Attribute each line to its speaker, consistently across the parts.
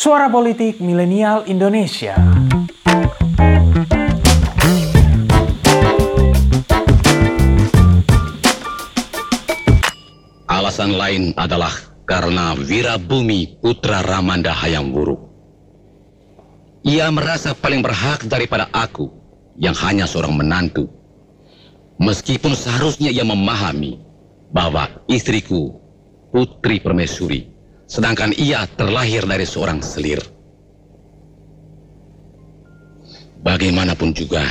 Speaker 1: Suara Politik Milenial Indonesia.
Speaker 2: Alasan lain adalah karena Wirabumi putra Ramanda Hayam Wuruk. Ia merasa paling berhak daripada aku yang hanya seorang menantu. Meskipun seharusnya ia memahami bahwa istriku putri permaisuri, sedangkan ia terlahir dari seorang selir. Bagaimanapun juga,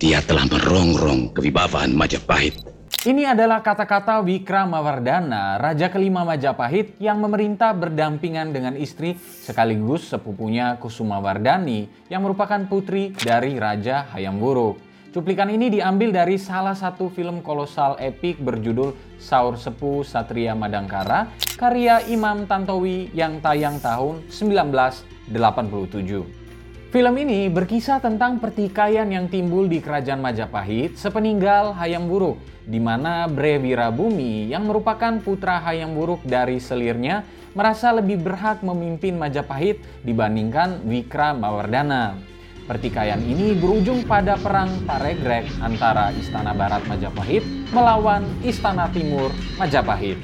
Speaker 2: dia telah merongrong kewibawaan Majapahit
Speaker 1: Ini adalah kata-kata Wikramawardhana, Raja kelima Majapahit yang memerintah berdampingan dengan istri sekaligus sepupunya Kusumawardhani yang merupakan putri dari Raja Hayam Wuruk. Cuplikan ini diambil dari salah satu film kolosal epik berjudul Saur Sepu Satria Madangkara karya Imam Tantowi yang tayang tahun 1987. Film ini berkisah tentang pertikaian yang timbul di kerajaan Majapahit sepeninggal Hayam Wuruk, di mana Bre Wirabumi yang merupakan putra Hayam Wuruk dari selirnya merasa lebih berhak memimpin Majapahit dibandingkan Wikramawardhana. Pertikaian ini berujung pada perang Paregrek antara Istana Barat Majapahit melawan Istana Timur Majapahit.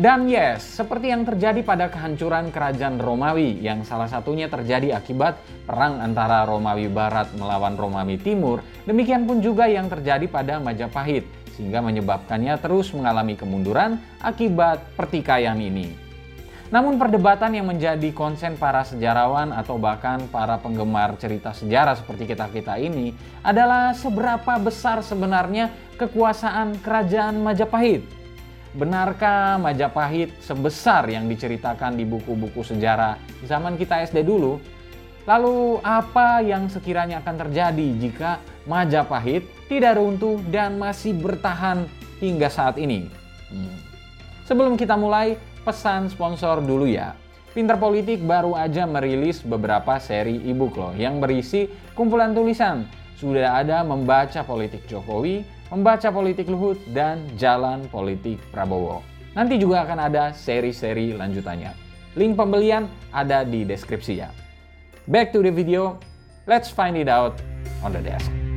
Speaker 1: Dan yes, seperti yang terjadi pada kehancuran kerajaan Romawi yang salah satunya terjadi akibat perang antara Romawi Barat melawan Romawi Timur, demikian pun juga yang terjadi pada Majapahit, sehingga menyebabkannya terus mengalami kemunduran akibat pertikaian ini. Namun perdebatan yang menjadi konsen para sejarawan atau bahkan para penggemar cerita sejarah seperti kita-kita ini adalah seberapa besar sebenarnya kekuasaan kerajaan Majapahit. Benarkah Majapahit sebesar yang diceritakan di buku-buku sejarah zaman kita SD dulu? Lalu apa yang sekiranya akan terjadi jika Majapahit tidak runtuh dan masih bertahan hingga saat ini? Hmm. Sebelum kita mulai, pesan sponsor dulu ya. Pinter Politik baru aja merilis beberapa seri e-book loh yang berisi kumpulan tulisan. Sudah ada membaca politik Jokowi, membaca politik Luhut, dan jalan politik Prabowo. Nanti juga akan ada seri-seri lanjutannya. Link pembelian ada di deskripsi ya. Back to the video, let's find it out on the desk.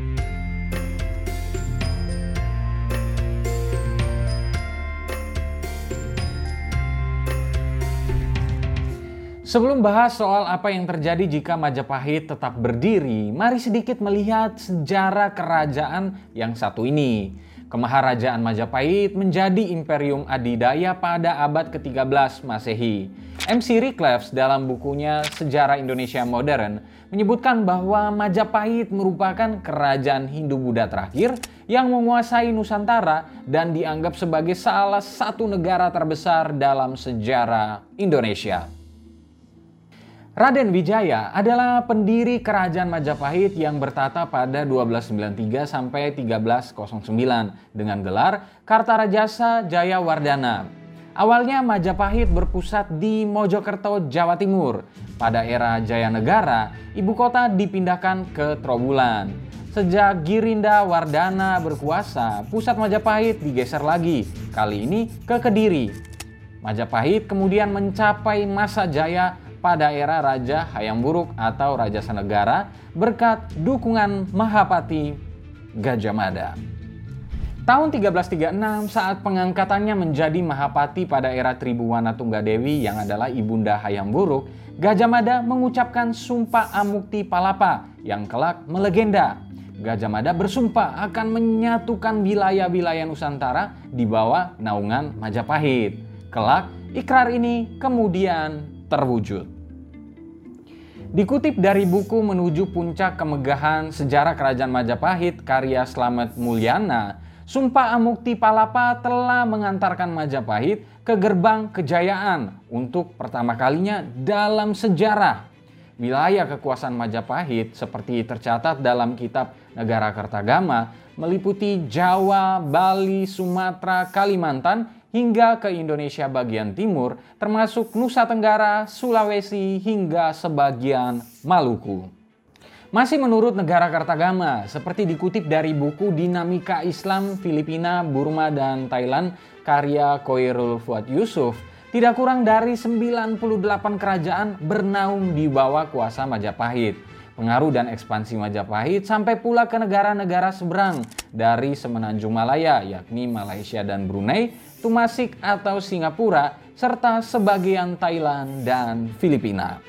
Speaker 1: Sebelum bahas soal apa yang terjadi jika Majapahit tetap berdiri, mari sedikit melihat sejarah kerajaan yang satu ini. Kemaharajaan Majapahit menjadi imperium adidaya pada abad ke-13 Masehi. MC Rickleff dalam bukunya Sejarah Indonesia Modern menyebutkan bahwa Majapahit merupakan kerajaan Hindu-Buddha terakhir yang menguasai Nusantara dan dianggap sebagai salah satu negara terbesar dalam sejarah Indonesia. Raden Wijaya adalah pendiri kerajaan Majapahit yang bertata pada 1293 sampai 1309 dengan gelar Kartarajasa Jayawardana. Awalnya Majapahit berpusat di Mojokerto, Jawa Timur. Pada era Jayanegara, ibu kota dipindahkan ke Trowulan. Sejak Girinda Wardana berkuasa, pusat Majapahit digeser lagi, kali ini ke Kediri. Majapahit kemudian mencapai masa jaya pada era Raja Hayam Buruk atau Raja Senegara berkat dukungan Mahapati Gajah Mada. Tahun 1336 saat pengangkatannya menjadi Mahapati pada era Tribuwana Tunggadewi yang adalah ibunda Hayam Buruk, Gajah Mada mengucapkan sumpah Amukti Palapa yang kelak melegenda. Gajah Mada bersumpah akan menyatukan wilayah-wilayah Nusantara di bawah naungan Majapahit. Kelak, ikrar ini kemudian terwujud. Dikutip dari buku Menuju Puncak Kemegahan Sejarah Kerajaan Majapahit karya Slamet Mulyana, Sumpah Amukti Palapa telah mengantarkan Majapahit ke gerbang kejayaan untuk pertama kalinya dalam sejarah. Wilayah kekuasaan Majapahit seperti tercatat dalam kitab Negara Kertagama meliputi Jawa, Bali, Sumatera, Kalimantan, hingga ke Indonesia bagian timur, termasuk Nusa Tenggara, Sulawesi, hingga sebagian Maluku. Masih menurut negara Kartagama, seperti dikutip dari buku Dinamika Islam Filipina, Burma, dan Thailand karya Koirul Fuad Yusuf, Tidak kurang dari 98 kerajaan bernaung di bawah kuasa Majapahit. Pengaruh dan ekspansi Majapahit sampai pula ke negara-negara seberang dari Semenanjung Malaya, yakni Malaysia dan Brunei, Tumasik atau Singapura, serta sebagian Thailand dan Filipina.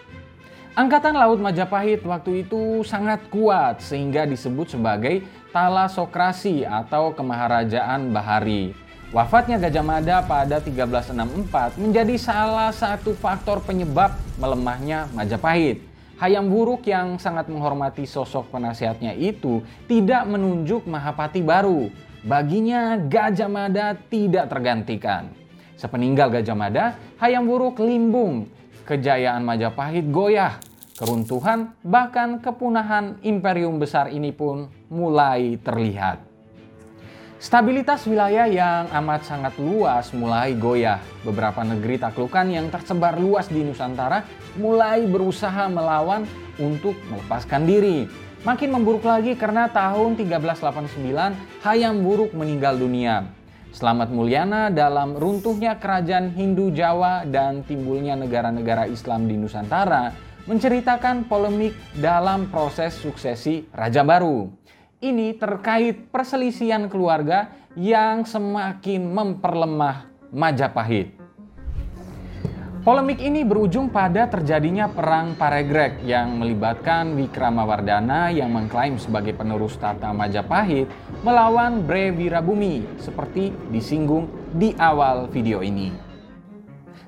Speaker 1: Angkatan Laut Majapahit waktu itu sangat kuat sehingga disebut sebagai Talasokrasi atau Kemaharajaan Bahari. Wafatnya Gajah Mada pada 1364 menjadi salah satu faktor penyebab melemahnya Majapahit. Hayam Wuruk yang sangat menghormati sosok penasihatnya itu tidak menunjuk Mahapati baru. Baginya Gajah Mada tidak tergantikan. Sepeninggal Gajah Mada, Hayam Wuruk limbung kejayaan Majapahit goyah, keruntuhan, bahkan kepunahan imperium besar ini pun mulai terlihat. Stabilitas wilayah yang amat sangat luas mulai goyah. Beberapa negeri taklukan yang tersebar luas di Nusantara mulai berusaha melawan untuk melepaskan diri. Makin memburuk lagi karena tahun 1389 Hayam Buruk meninggal dunia. Selamat Mulyana dalam runtuhnya kerajaan Hindu Jawa dan timbulnya negara-negara Islam di Nusantara menceritakan polemik dalam proses suksesi Raja Baru. Ini terkait perselisihan keluarga yang semakin memperlemah Majapahit. Polemik ini berujung pada terjadinya Perang Paregrek yang melibatkan Wikramawardhana yang mengklaim sebagai penerus tata Majapahit melawan Bre Wirabumi seperti disinggung di awal video ini.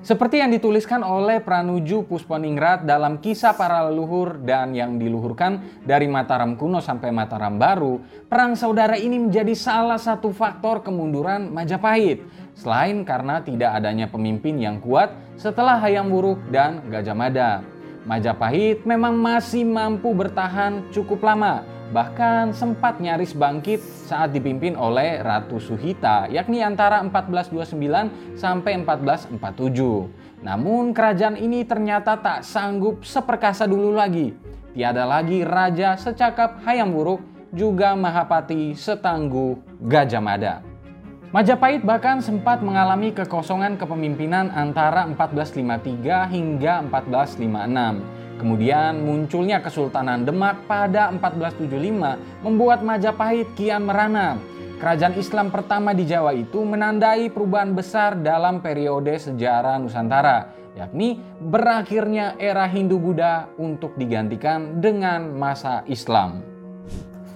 Speaker 1: Seperti yang dituliskan oleh Pranuju Pusponingrat dalam kisah para leluhur dan yang diluhurkan dari Mataram kuno sampai Mataram baru, perang saudara ini menjadi salah satu faktor kemunduran Majapahit. Selain karena tidak adanya pemimpin yang kuat setelah Hayam Wuruk dan Gajah Mada. Majapahit memang masih mampu bertahan cukup lama, bahkan sempat nyaris bangkit saat dipimpin oleh Ratu Suhita, yakni antara 1429 sampai 1447. Namun kerajaan ini ternyata tak sanggup seperkasa dulu lagi. Tiada lagi raja secakap Hayam Wuruk juga Mahapati setangguh Gajah Mada. Majapahit bahkan sempat mengalami kekosongan kepemimpinan antara 1453 hingga 1456. Kemudian munculnya Kesultanan Demak pada 1475 membuat Majapahit kian merana. Kerajaan Islam pertama di Jawa itu menandai perubahan besar dalam periode sejarah Nusantara, yakni berakhirnya era Hindu-Buddha untuk digantikan dengan masa Islam.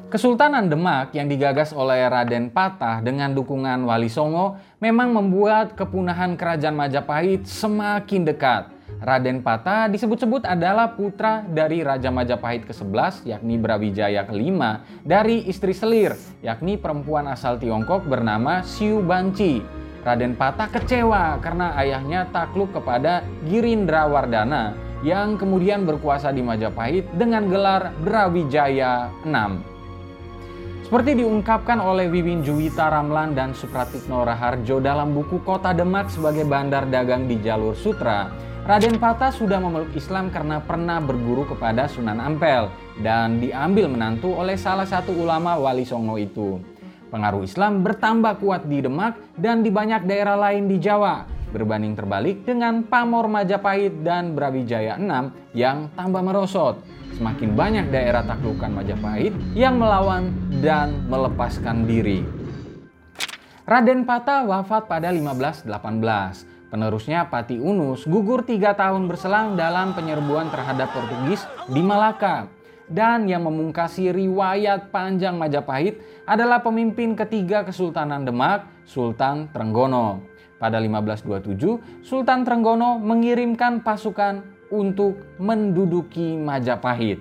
Speaker 1: Kesultanan Demak yang digagas oleh Raden Patah dengan dukungan Wali Songo memang membuat kepunahan kerajaan Majapahit semakin dekat. Raden Patah disebut-sebut adalah putra dari Raja Majapahit ke-11 yakni Brawijaya ke-5 dari istri Selir yakni perempuan asal Tiongkok bernama Siu Banci. Raden Patah kecewa karena ayahnya takluk kepada Girindra Wardana yang kemudian berkuasa di Majapahit dengan gelar Brawijaya 6. Seperti diungkapkan oleh Wiwin Juwita Ramlan dan Supratikno Raharjo dalam buku Kota Demak sebagai bandar dagang di jalur sutra, Raden Pata sudah memeluk Islam karena pernah berguru kepada Sunan Ampel dan diambil menantu oleh salah satu ulama Wali Songo itu. Pengaruh Islam bertambah kuat di Demak dan di banyak daerah lain di Jawa, berbanding terbalik dengan Pamor Majapahit dan Brawijaya VI yang tambah merosot semakin banyak daerah taklukan Majapahit yang melawan dan melepaskan diri. Raden Pata wafat pada 1518. Penerusnya Pati Unus gugur tiga tahun berselang dalam penyerbuan terhadap Portugis di Malaka. Dan yang memungkasi riwayat panjang Majapahit adalah pemimpin ketiga Kesultanan Demak, Sultan Trenggono. Pada 1527, Sultan Trenggono mengirimkan pasukan untuk menduduki Majapahit.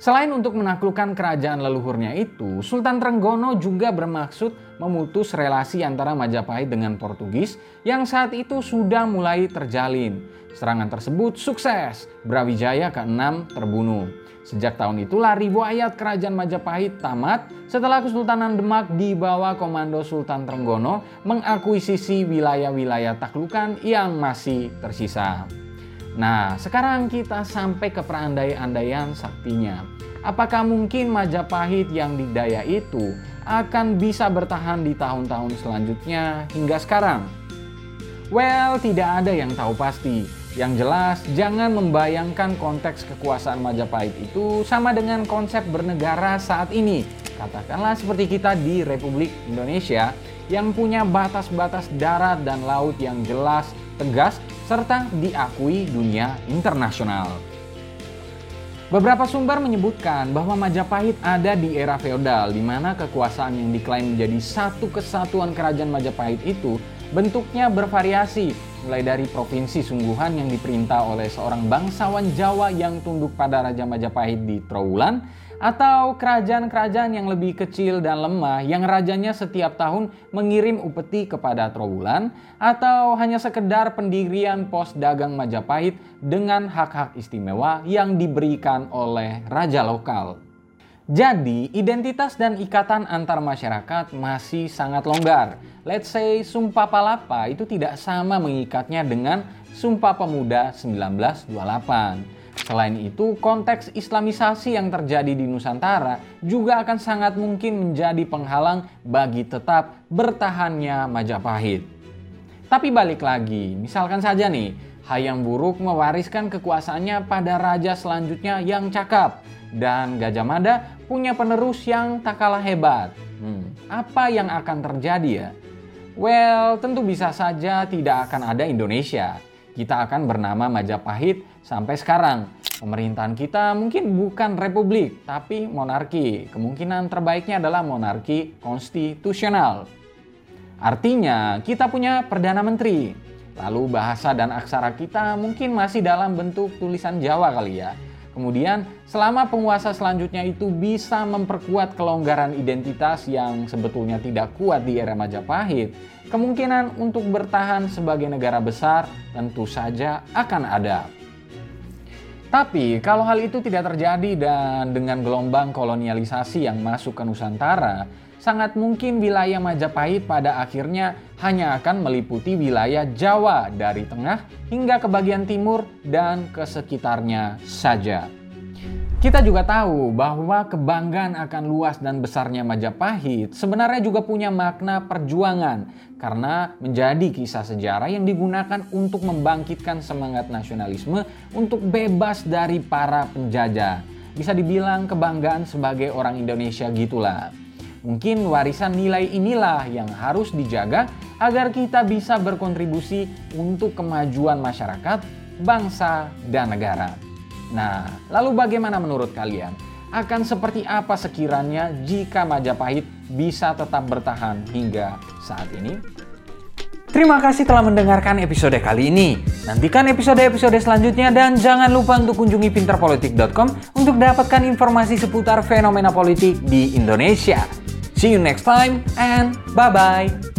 Speaker 1: Selain untuk menaklukkan kerajaan leluhurnya itu, Sultan Trenggono juga bermaksud memutus relasi antara Majapahit dengan Portugis yang saat itu sudah mulai terjalin. Serangan tersebut sukses, Brawijaya ke-6 terbunuh. Sejak tahun itulah riwayat kerajaan Majapahit tamat setelah Kesultanan Demak di bawah komando Sultan Trenggono mengakuisisi wilayah-wilayah taklukan yang masih tersisa. Nah, sekarang kita sampai ke perandai-andaian saktinya. Apakah mungkin Majapahit yang didaya itu akan bisa bertahan di tahun-tahun selanjutnya hingga sekarang? Well, tidak ada yang tahu pasti. Yang jelas, jangan membayangkan konteks kekuasaan Majapahit itu sama dengan konsep bernegara saat ini. Katakanlah seperti kita di Republik Indonesia yang punya batas-batas darat dan laut yang jelas, tegas, serta diakui dunia internasional. Beberapa sumber menyebutkan bahwa Majapahit ada di era feodal di mana kekuasaan yang diklaim menjadi satu kesatuan kerajaan Majapahit itu bentuknya bervariasi mulai dari provinsi sungguhan yang diperintah oleh seorang bangsawan Jawa yang tunduk pada Raja Majapahit di Trowulan atau kerajaan-kerajaan yang lebih kecil dan lemah yang rajanya setiap tahun mengirim upeti kepada Trowulan atau hanya sekedar pendirian pos dagang Majapahit dengan hak-hak istimewa yang diberikan oleh raja lokal. Jadi, identitas dan ikatan antar masyarakat masih sangat longgar. Let's say Sumpah Palapa itu tidak sama mengikatnya dengan Sumpah Pemuda 1928. Selain itu, konteks islamisasi yang terjadi di Nusantara juga akan sangat mungkin menjadi penghalang bagi tetap bertahannya Majapahit. Tapi balik lagi, misalkan saja nih, Hayam Buruk mewariskan kekuasaannya pada raja selanjutnya yang cakap dan Gajah Mada punya penerus yang tak kalah hebat. Hmm, apa yang akan terjadi ya? Well, tentu bisa saja tidak akan ada Indonesia kita akan bernama Majapahit sampai sekarang. Pemerintahan kita mungkin bukan republik, tapi monarki. Kemungkinan terbaiknya adalah monarki konstitusional. Artinya, kita punya Perdana Menteri. Lalu bahasa dan aksara kita mungkin masih dalam bentuk tulisan Jawa kali ya. Kemudian, selama penguasa selanjutnya itu bisa memperkuat kelonggaran identitas yang sebetulnya tidak kuat di era Majapahit, kemungkinan untuk bertahan sebagai negara besar tentu saja akan ada. Tapi kalau hal itu tidak terjadi dan dengan gelombang kolonialisasi yang masuk ke Nusantara, sangat mungkin wilayah Majapahit pada akhirnya hanya akan meliputi wilayah Jawa dari tengah hingga ke bagian timur dan ke sekitarnya saja. Kita juga tahu bahwa kebanggaan akan luas dan besarnya Majapahit sebenarnya juga punya makna perjuangan karena menjadi kisah sejarah yang digunakan untuk membangkitkan semangat nasionalisme untuk bebas dari para penjajah. Bisa dibilang kebanggaan sebagai orang Indonesia gitulah. Mungkin warisan nilai inilah yang harus dijaga agar kita bisa berkontribusi untuk kemajuan masyarakat, bangsa, dan negara. Nah, lalu bagaimana menurut kalian? Akan seperti apa sekiranya jika Majapahit bisa tetap bertahan hingga saat ini? Terima kasih telah mendengarkan episode kali ini. Nantikan episode-episode selanjutnya dan jangan lupa untuk kunjungi pinterpolitik.com untuk dapatkan informasi seputar fenomena politik di Indonesia. See you next time and bye-bye.